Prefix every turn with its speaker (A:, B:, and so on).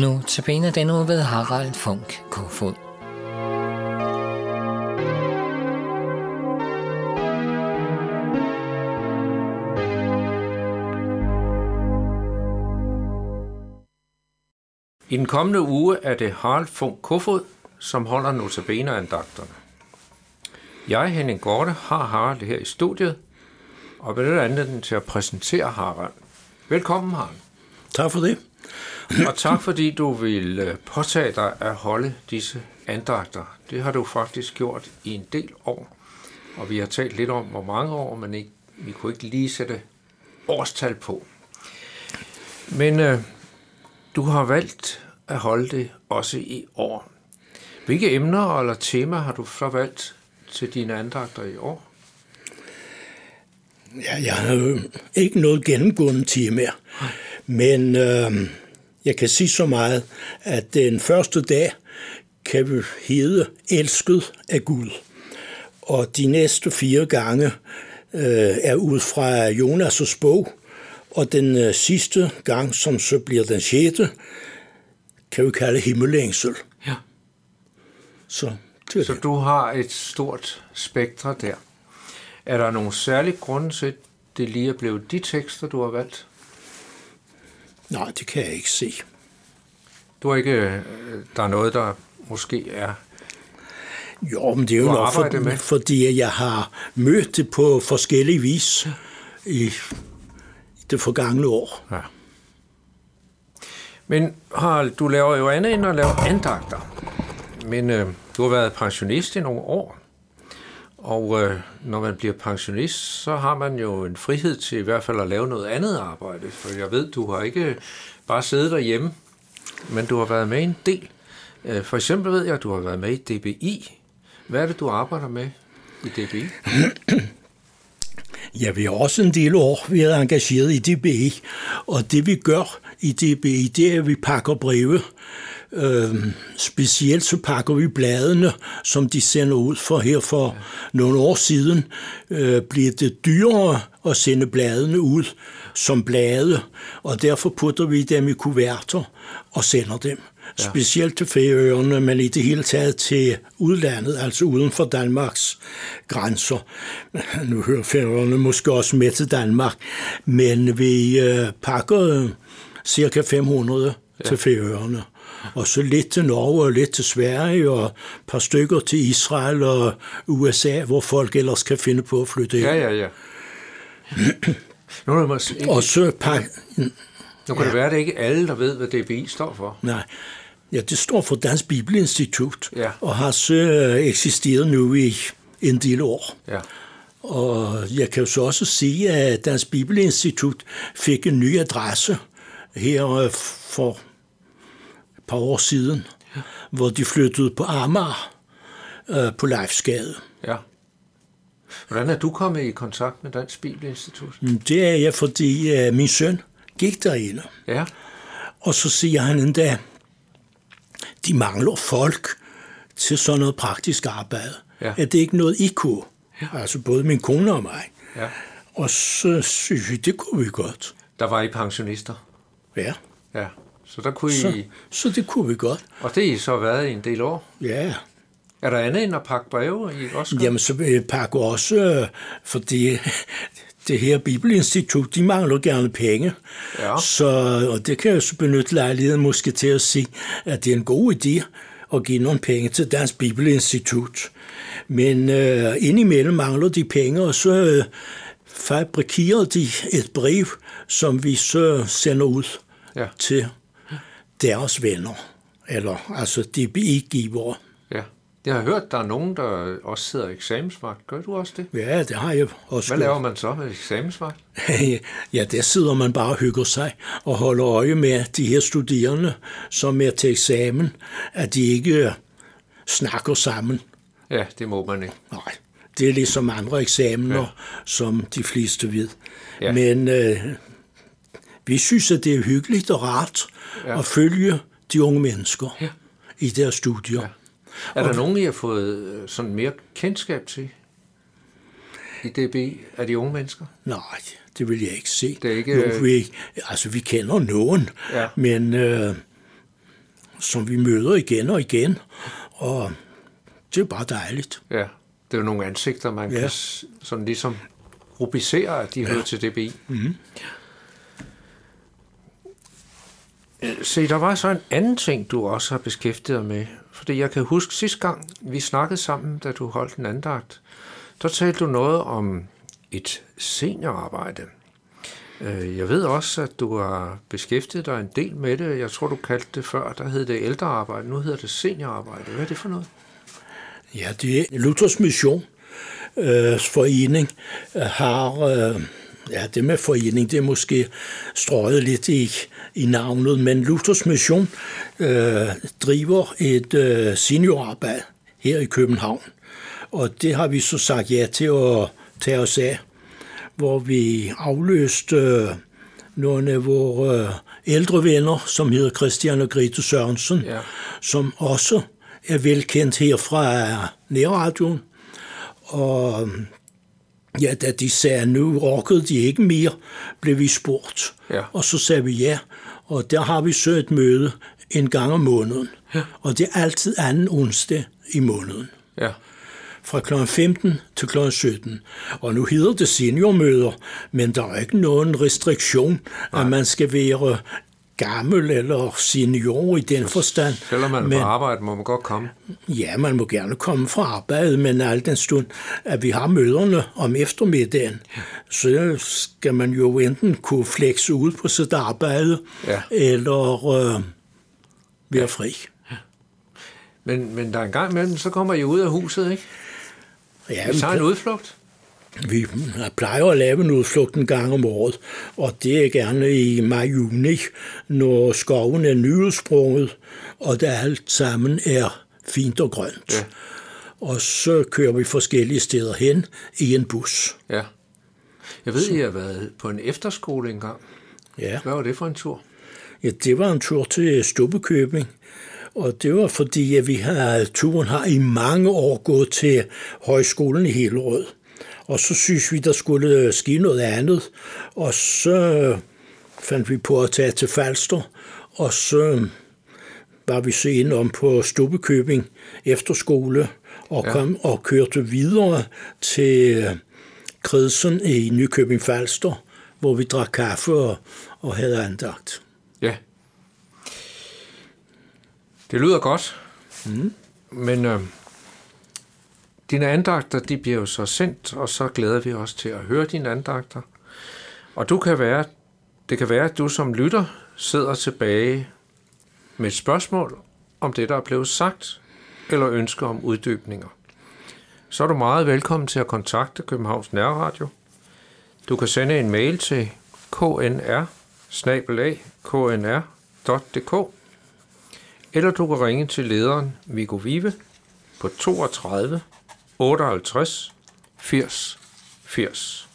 A: Nu til benet den uge ved Harald Funk Kofod.
B: I den kommende uge er det Harald Funk Kofod, som holder notabene-andagterne. Jeg, Henning Gorte, har Harald her i studiet, og vil anledning til at præsentere Harald. Velkommen, Harald.
C: Tak for det.
B: Og tak fordi du vil øh, påtage dig at holde disse andagter. Det har du faktisk gjort i en del år. Og vi har talt lidt om, hvor mange år, men ikke, vi kunne ikke lige sætte årstal på. Men øh, du har valgt at holde det også i år. Hvilke emner eller temaer har du så valgt til dine andagter i år?
C: Ja, jeg har jo ikke noget gennemgående tema, men øh, jeg kan sige så meget, at den første dag kan vi hedde elsket af Gud. Og de næste fire gange øh, er ud fra Jonas' bog, og den øh, sidste gang, som så bliver den sjette, kan vi kalde himmelængsel.
B: Ja.
C: Så, det
B: Så
C: det.
B: du har et stort spektre der. Er der nogle særlige grunde til, at det lige er blevet de tekster, du har valgt?
C: Nej, det kan jeg ikke se.
B: Du har ikke, øh, der er noget, der måske er...
C: Jo, men det er jo nok, for,
B: med.
C: fordi jeg har mødt det på forskellige vis i, i det forgangne år.
B: Ja. Men Harald, du laver jo andet end at lave andagter. Men øh, du har været pensionist i nogle år. Og øh, når man bliver pensionist, så har man jo en frihed til i hvert fald at lave noget andet arbejde. For jeg ved, du har ikke øh, bare siddet derhjemme, men du har været med i en del. Øh, For eksempel ved jeg, at du har været med i DBI. Hvad er det, du arbejder med i DBI?
C: Ja, vi har også en del år været engageret i DBI, og det vi gør i DBI, det er, at vi pakker breve. Øhm, specielt så pakker vi bladene, som de sender ud for her for ja. nogle år siden. Øh, bliver det dyrere at sende bladene ud som blade, og derfor putter vi dem i kuverter og sender dem. Ja. Specielt til Færøerne, men i det hele taget til udlandet, altså uden for Danmarks grænser. Nu hører Færøerne måske også med til Danmark, men vi øh, pakker øh, cirka 500 ja. til Færøerne. Og så lidt til Norge og lidt til Sverige og et par stykker til Israel og USA, hvor folk ellers kan finde på at flytte ind.
B: Ja, ja, ja. Nu, måske,
C: Og så pak...
B: nu kan det være, at det ikke alle, der ved, hvad DBI står for.
C: Nej, ja, det står for Dansk Bibelinstitut,
B: Ja.
C: og har så øh, eksisteret nu i en del år.
B: Ja.
C: Og jeg kan jo så også sige, at Dansk Bibelinstitut fik en ny adresse her øh, for par år siden, ja. hvor de flyttede på Amager øh, på Leifsgade.
B: Ja. Hvordan er du kommet i kontakt med Dansk Bibelinstitut?
C: Mm, Det er jeg, fordi øh, min søn gik derinde.
B: Ja.
C: Og så siger han endda, de mangler folk til sådan noget praktisk arbejde.
B: Ja.
C: Er det ikke noget, I kunne? Ja. Altså både min kone og mig.
B: ja.
C: Og så synes vi, det kunne vi godt.
B: Der var I pensionister.
C: Ja,
B: Ja. Så der kunne
C: så,
B: I...
C: så det kunne vi godt.
B: Og det har I så været i en del år.
C: Ja,
B: Er der andet end at pakke breve, I også
C: jamen så jeg pakke også, øh, fordi det her Bibelinstitut, de mangler gerne penge.
B: Ja.
C: Så, og det kan jeg så benytte lejligheden måske til at sige, at det er en god idé at give nogle penge til Dansk Bibelinstitut. Men øh, indimellem mangler de penge, og så øh, fabrikerer de et brev, som vi så sender ud
B: Ja.
C: til deres venner, eller altså de bigivere.
B: Ja. Jeg har hørt, der er nogen, der også sidder eksamensvagt. Gør du også det?
C: Ja, det har jeg også
B: Hvad laver man så med eksamensvagt?
C: ja, der sidder man bare og hygger sig og holder øje med de her studerende, som er til eksamen, at de ikke øh, snakker sammen.
B: Ja, det må man ikke.
C: Nej, det er ligesom andre eksamener, ja. som de fleste ved.
B: Ja.
C: Men øh, vi synes, at det er hyggeligt og rart
B: Ja.
C: at følge de unge mennesker
B: Ja.
C: i deres studier.
B: Ja. Er der nogen, I har fået øh, sådan mere kendskab til i DBI af de unge mennesker?
C: Nej, det vil jeg ikke se.
B: Det er ikke-
C: Jo, vi, altså, vi kender nogen,
B: Ja.
C: men øh, som vi møder igen og igen, og det er bare dejligt.
B: Ja, det er jo nogle ansigter, man ja. kan sådan ligesom rubricere, at de ja. hører til DBI. Mm-hmm. Øh, se, der var så en anden ting, du også har beskæftiget dig med. Fordi jeg kan huske sidste gang, vi snakkede sammen, da du holdt en andagt, der talte du noget om et seniorarbejde. Øh, jeg ved også, at du har beskæftiget dig en del med det. Jeg tror, du kaldte det før, der hed det ældrearbejde. Nu hedder det seniorarbejde. Hvad er det for noget?
C: Ja, det er Luthers Mission øh, forening øh, har... Øh, ja, det med forening, det er måske strøget lidt i, i navnet, men Luthers Mission øh, driver et øh, seniorarbejde her i København. Og det har vi så sagt ja til at tage os af hvor vi afløste øh, nogle af vores øh, ældre venner, som hedder Christian og Grete Sørensen, ja. som også er velkendt her fra Nærradioen. Og ja, da de sagde, nu orkede de ikke mere, blev vi spurgt. Ja. Og så sagde vi ja, og der har vi så et møde en gang om måneden. Ja. Og det er altid anden onsdag i måneden. Ja fra kl. 15 til kl. 17. Og nu hedder det seniormøder, men der er ikke nogen restriktion, Nej. at man skal være gammel eller senior i den forstand.
B: Selvom man er men, på arbejde, må man godt komme.
C: Ja, man må gerne komme fra arbejde, men al den stund, at vi har møderne om eftermiddagen, ja. så skal man jo enten kunne flexe ud på sit arbejde, ja. eller øh, være fri. Ja.
B: Men, men der er en gang imellem, så kommer I ud af huset, ikke? Ja, vi tager en udflugt.
C: Vi plejer at lave en udflugt en gang om året, og det er gerne i maj-juni, når skoven er nyudsprunget, og der alt sammen er fint og grønt. Ja. Og så kører vi forskellige steder hen i en bus. Ja.
B: Jeg ved, så. I har været på en efterskole engang. Ja. Hvad var det for en tur?
C: Ja, det var en tur til Stubbekøbing. Og det var fordi, at vi har, turen har i mange år gået til højskolen i Hillerød. Og så synes vi, der skulle ske noget andet. Og så fandt vi på at tage til Falster, og så var vi så om på Stubbekøbing efterskole, og, ja. kom, og kørte videre til Kredsen i Nykøbing Falster, hvor vi drak kaffe og, og havde andagt. Ja.
B: Det lyder godt, mm. men øh, dine andagter, de bliver jo så sendt, og så glæder vi os til at høre dine andagter. Og du kan være, det kan være, at du som lytter sidder tilbage med et spørgsmål om det, der er blevet sagt, eller ønsker om uddybninger. Så er du meget velkommen til at kontakte Københavns Nærradio. Du kan sende en mail til knr knr.dk eller du kan ringe til lederen Viggo Vive på 32 58 80 80.